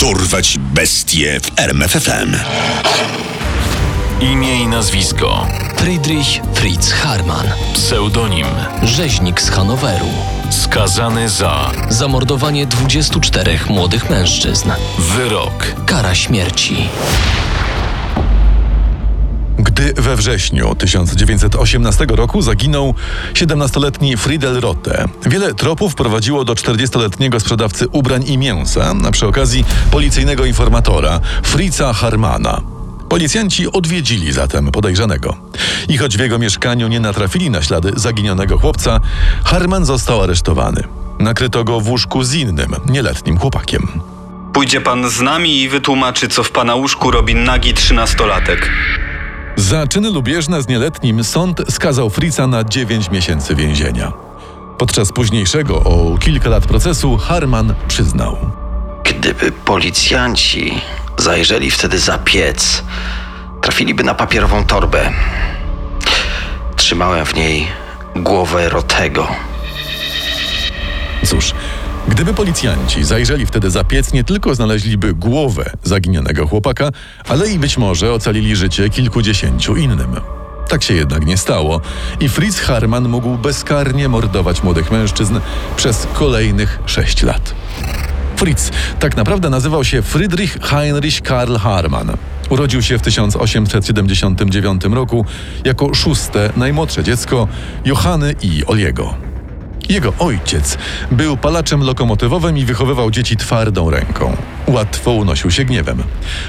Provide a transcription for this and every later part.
Dorwać bestie w RMFFM. Imię i nazwisko. Friedrich Fritz Harman, Pseudonim. rzeźnik z Hanoweru. Skazany za Zamordowanie 24 młodych mężczyzn. wyrok. Kara śmierci. Gdy we wrześniu 1918 roku zaginął 17-letni Friedel Rotte, wiele tropów prowadziło do 40-letniego sprzedawcy ubrań i mięsa, a przy okazji policyjnego informatora Fritza Harmana. Policjanci odwiedzili zatem podejrzanego. I choć w jego mieszkaniu nie natrafili na ślady zaginionego chłopca, Harman został aresztowany. Nakryto go w łóżku z innym, nieletnim chłopakiem. Pójdzie pan z nami i wytłumaczy, co w pana łóżku robi nagi trzynastolatek. Za czyny lubieżne z nieletnim sąd skazał Fritza na 9 miesięcy więzienia. Podczas późniejszego o kilka lat procesu Harman przyznał. Gdyby policjanci zajrzeli wtedy za piec, trafiliby na papierową torbę. Trzymałem w niej głowę Rotego. Cóż, gdyby policjanci zajrzeli wtedy za piec, nie tylko znaleźliby głowę zaginionego chłopaka, ale i być może ocalili życie kilkudziesięciu innym. Tak się jednak nie stało i Fritz Harman mógł bezkarnie mordować młodych mężczyzn przez kolejnych sześć lat. Fritz tak naprawdę nazywał się Friedrich Heinrich Karl Harman. Urodził się w 1879 roku jako szóste, najmłodsze dziecko Johanny i Oliego. Jego ojciec był palaczem lokomotywowym i wychowywał dzieci twardą ręką. Łatwo unosił się gniewem.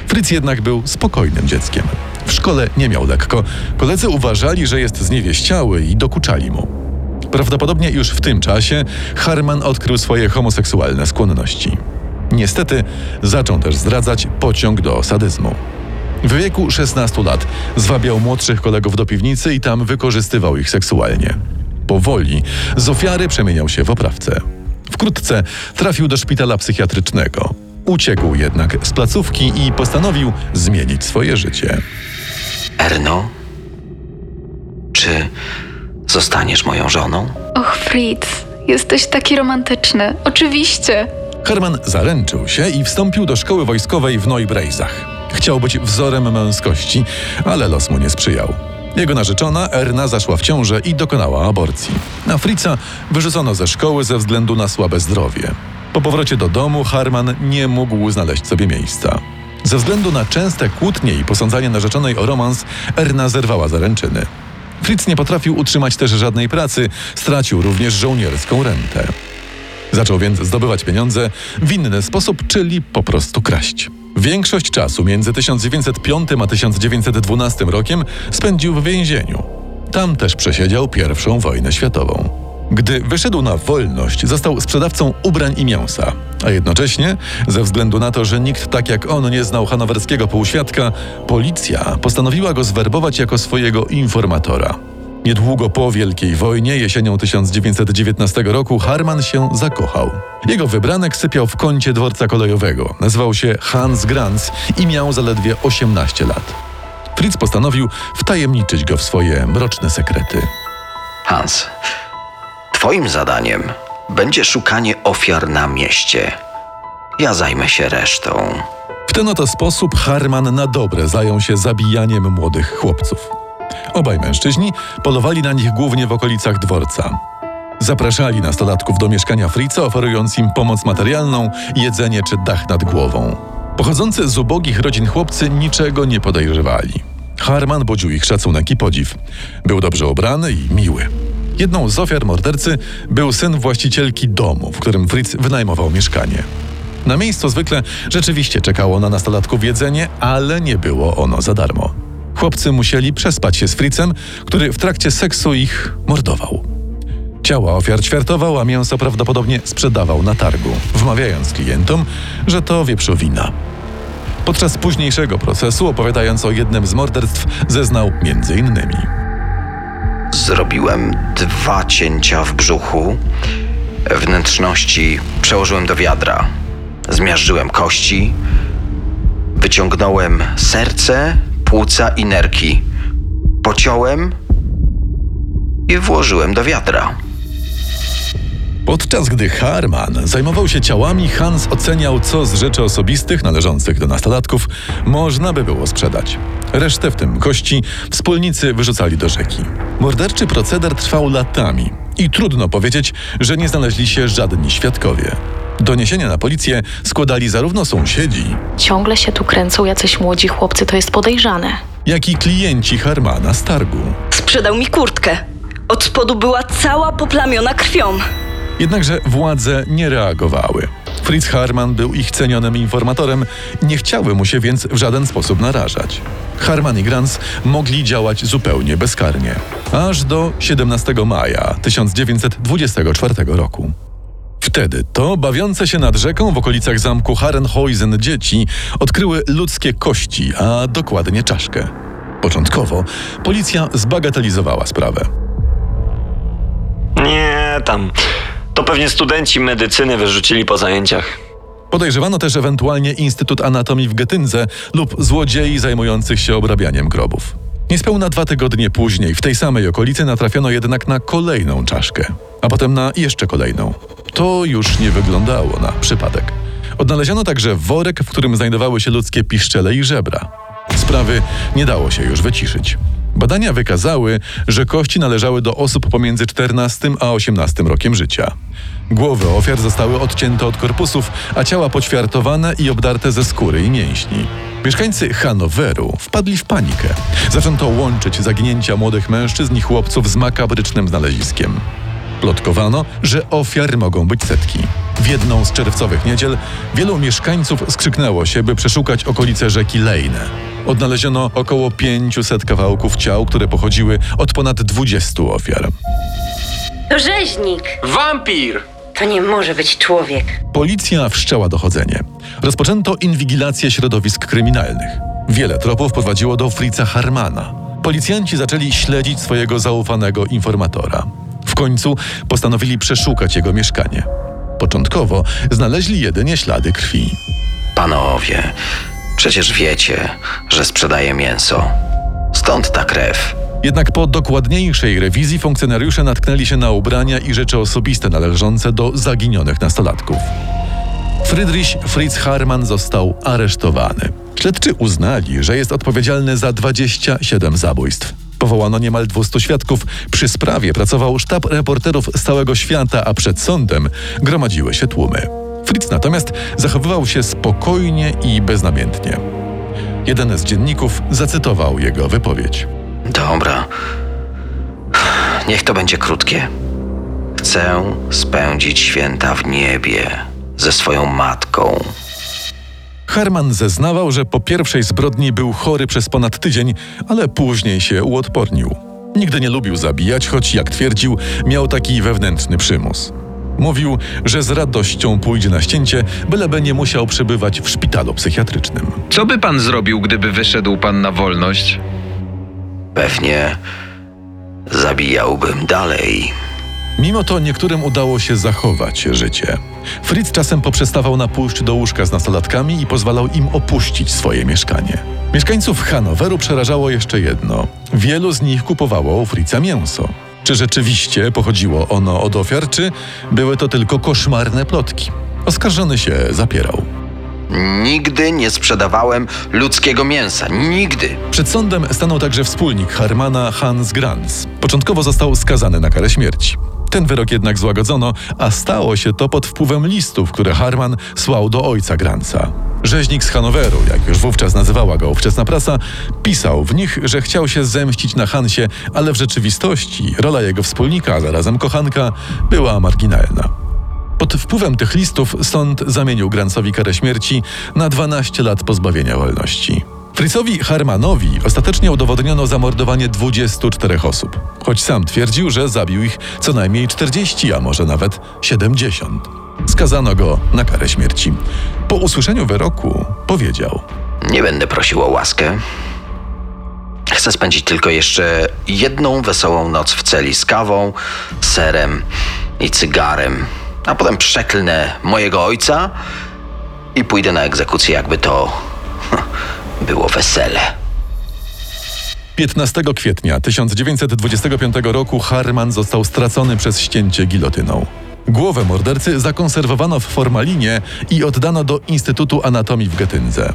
Fritz jednak był spokojnym dzieckiem. W szkole nie miał lekko. Koledzy uważali, że jest zniewieściały i dokuczali mu. Prawdopodobnie już w tym czasie Harman odkrył swoje homoseksualne skłonności. Niestety zaczął też zdradzać pociąg do sadyzmu. W wieku 16 lat zwabiał młodszych kolegów do piwnicy i tam wykorzystywał ich seksualnie. Powoli z ofiary przemieniał się w oprawcę. Wkrótce trafił do szpitala psychiatrycznego. Uciekł jednak z placówki i postanowił zmienić swoje życie. Erno, czy zostaniesz moją żoną? Och, Fritz, jesteś taki romantyczny. Oczywiście. Herman zaręczył się i wstąpił do szkoły wojskowej w Neubrejzach. Chciał być wzorem męskości, ale los mu nie sprzyjał. Jego narzeczona Erna zaszła w ciążę i dokonała aborcji. Na Fritza wyrzucono ze szkoły ze względu na słabe zdrowie. Po powrocie do domu Harman nie mógł znaleźć sobie miejsca. Ze względu na częste kłótnie i posądzanie narzeczonej o romans, Erna zerwała zaręczyny. Fritz nie potrafił utrzymać też żadnej pracy, stracił również żołnierską rentę. Zaczął więc zdobywać pieniądze w inny sposób, czyli po prostu kraść. Większość czasu między 1905 a 1912 rokiem spędził w więzieniu. Tam też przesiedział pierwszą wojnę światową. Gdy wyszedł na wolność, został sprzedawcą ubrań i mięsa, a jednocześnie, ze względu na to, że nikt tak jak on nie znał hanowerskiego półświadka, policja postanowiła go zwerbować jako swojego informatora. Niedługo po Wielkiej Wojnie, jesienią 1919 roku, Harman się zakochał. Jego wybranek sypiał w kącie dworca kolejowego. Nazywał się Hans Granz i miał zaledwie 18 lat. Fritz postanowił wtajemniczyć go w swoje mroczne sekrety. Hans, twoim zadaniem będzie szukanie ofiar na mieście. Ja zajmę się resztą. W ten oto sposób Harman na dobre zajął się zabijaniem młodych chłopców. Obaj mężczyźni polowali na nich głównie w okolicach dworca. Zapraszali nastolatków do mieszkania Fritza, oferując im pomoc materialną, jedzenie czy dach nad głową. Pochodzący z ubogich rodzin chłopcy niczego nie podejrzewali. Harman budził ich szacunek i podziw. Był dobrze ubrany i miły. Jedną z ofiar mordercy był syn właścicielki domu, w którym Fritz wynajmował mieszkanie. Na miejscu zwykle rzeczywiście czekało na nastolatków jedzenie, ale nie było ono za darmo. Chłopcy musieli przespać się z Fritzem, który w trakcie seksu ich mordował. Ciała ofiar ćwiartował, a mięso prawdopodobnie sprzedawał na targu, wmawiając klientom, że to wieprzowina. Podczas późniejszego procesu, opowiadając o jednym z morderstw, zeznał między innymi. Zrobiłem dwa cięcia w brzuchu. Wnętrzności przełożyłem do wiadra. Zmiażdżyłem kości. Wyciągnąłem serce, płuca i nerki. Pociąłem i włożyłem do wiadra. Podczas gdy Harman zajmował się ciałami, Hans oceniał, co z rzeczy osobistych należących do nastolatków można by było sprzedać. Resztę, w tym kości, wspólnicy wyrzucali do rzeki. Morderczy proceder trwał latami i trudno powiedzieć, że nie znaleźli się żadni świadkowie. Doniesienia na policję składali zarówno sąsiedzi, Ciągle się tu kręcą jacyś młodzi chłopcy, to jest podejrzane. jak i klienci Harmana z targu. Sprzedał mi kurtkę. Od spodu była cała poplamiona krwią. Jednakże władze nie reagowały. Fritz Harman był ich cenionym informatorem, nie chciały mu się więc w żaden sposób narażać. Harman i Grans mogli działać zupełnie bezkarnie. Aż do 17 maja 1924 roku. Wtedy to bawiące się nad rzeką w okolicach zamku Herrenhäusen dzieci odkryły ludzkie kości, a dokładnie czaszkę. Początkowo policja zbagatelizowała sprawę. Nie, tam. To pewnie studenci medycyny wyrzucili po zajęciach. Podejrzewano też ewentualnie Instytut Anatomii w Getynze lub złodziei zajmujących się obrabianiem grobów. Niespełna dwa tygodnie później w tej samej okolicy natrafiono jednak na kolejną czaszkę, a potem na jeszcze kolejną. To już nie wyglądało na przypadek. Odnaleziono także worek, w którym znajdowały się ludzkie piszczele i żebra. Sprawy nie dało się już wyciszyć. Badania wykazały, że kości należały do osób pomiędzy 14 a 18 rokiem życia. Głowy ofiar zostały odcięte od korpusów, a ciała poćwiartowane i obdarte ze skóry i mięśni. Mieszkańcy Hanoweru wpadli w panikę. Zaczęto łączyć zaginięcia młodych mężczyzn i chłopców z makabrycznym znaleziskiem. Plotkowano, że ofiar mogą być setki. W jedną z czerwcowych niedziel wielu mieszkańców skrzyknęło się, by przeszukać okolice rzeki Lejne. Odnaleziono około 500 kawałków ciał, które pochodziły od ponad 20 ofiar. To rzeźnik! Wampir! To nie może być człowiek. Policja wszczęła dochodzenie. Rozpoczęto inwigilację środowisk kryminalnych. Wiele tropów prowadziło do Fritza Harmana. Policjanci zaczęli śledzić swojego zaufanego informatora. W końcu postanowili przeszukać jego mieszkanie. Początkowo znaleźli jedynie ślady krwi. Panowie, przecież wiecie, że sprzedaję mięso. Stąd ta krew. Jednak po dokładniejszej rewizji funkcjonariusze natknęli się na ubrania i rzeczy osobiste należące do zaginionych nastolatków. Friedrich Fritz Harman został aresztowany. Śledczy uznali, że jest odpowiedzialny za 27 zabójstw. Powołano niemal 200 świadków. Przy sprawie pracował sztab reporterów z całego świata, a przed sądem gromadziły się tłumy. Fritz natomiast zachowywał się spokojnie i beznamiętnie. Jeden z dzienników zacytował jego wypowiedź. Dobra. Niech to będzie krótkie. Chcę spędzić święta w niebie ze swoją matką. Herman zeznawał, że po pierwszej zbrodni był chory przez ponad tydzień, ale później się uodpornił. Nigdy nie lubił zabijać, choć jak twierdził, miał taki wewnętrzny przymus. Mówił, że z radością pójdzie na ścięcie, byleby nie musiał przebywać w szpitalu psychiatrycznym. Co by pan zrobił, gdyby wyszedł pan na wolność? Pewnie zabijałbym dalej. Mimo to niektórym udało się zachować życie. Fritz czasem poprzestawał na pójść do łóżka z nastolatkami i pozwalał im opuścić swoje mieszkanie. Mieszkańców Hanoweru przerażało jeszcze jedno. Wielu z nich kupowało u Fritza mięso. Czy rzeczywiście pochodziło ono od ofiar, czy były to tylko koszmarne plotki? Oskarżony się zapierał. Nigdy nie sprzedawałem ludzkiego mięsa. Nigdy. Przed sądem stanął także wspólnik Harmana Hans Grans. Początkowo został skazany na karę śmierci. Ten wyrok jednak złagodzono, a stało się to pod wpływem listów, które Harman słał do ojca Granca. Rzeźnik z Hanoweru, jak już wówczas nazywała go ówczesna prasa, pisał w nich, że chciał się zemścić na Hansie, ale w rzeczywistości rola jego wspólnika, a zarazem kochanka, była marginalna. Pod wpływem tych listów sąd zamienił Grancowi karę śmierci na 12 lat pozbawienia wolności. Fritzowi Harmanowi ostatecznie udowodniono zamordowanie 24 osób, choć sam twierdził, że zabił ich co najmniej 40, a może nawet 70. Skazano go na karę śmierci. Po usłyszeniu wyroku powiedział: Nie będę prosił o łaskę. Chcę spędzić tylko jeszcze jedną wesołą noc w celi z kawą, serem i cygarem, a potem przeklnę mojego ojca i pójdę na egzekucję, jakby to było wesele. 15 kwietnia 1925 roku Harman został stracony przez ścięcie gilotyną. Głowę mordercy zakonserwowano w formalinie i oddano do Instytutu Anatomii w Getyndze.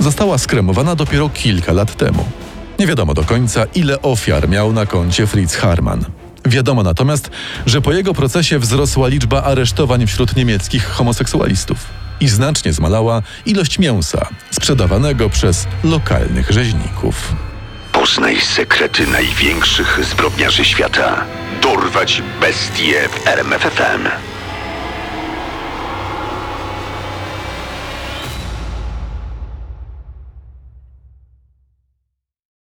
Została skremowana dopiero kilka lat temu. Nie wiadomo do końca, ile ofiar miał na koncie Fritz Harman. Wiadomo natomiast, że po jego procesie wzrosła liczba aresztowań wśród niemieckich homoseksualistów i znacznie zmalała ilość mięsa sprzedawanego przez lokalnych rzeźników. Poznaj sekrety największych zbrodniarzy świata. Dorwać bestie w RMFFM.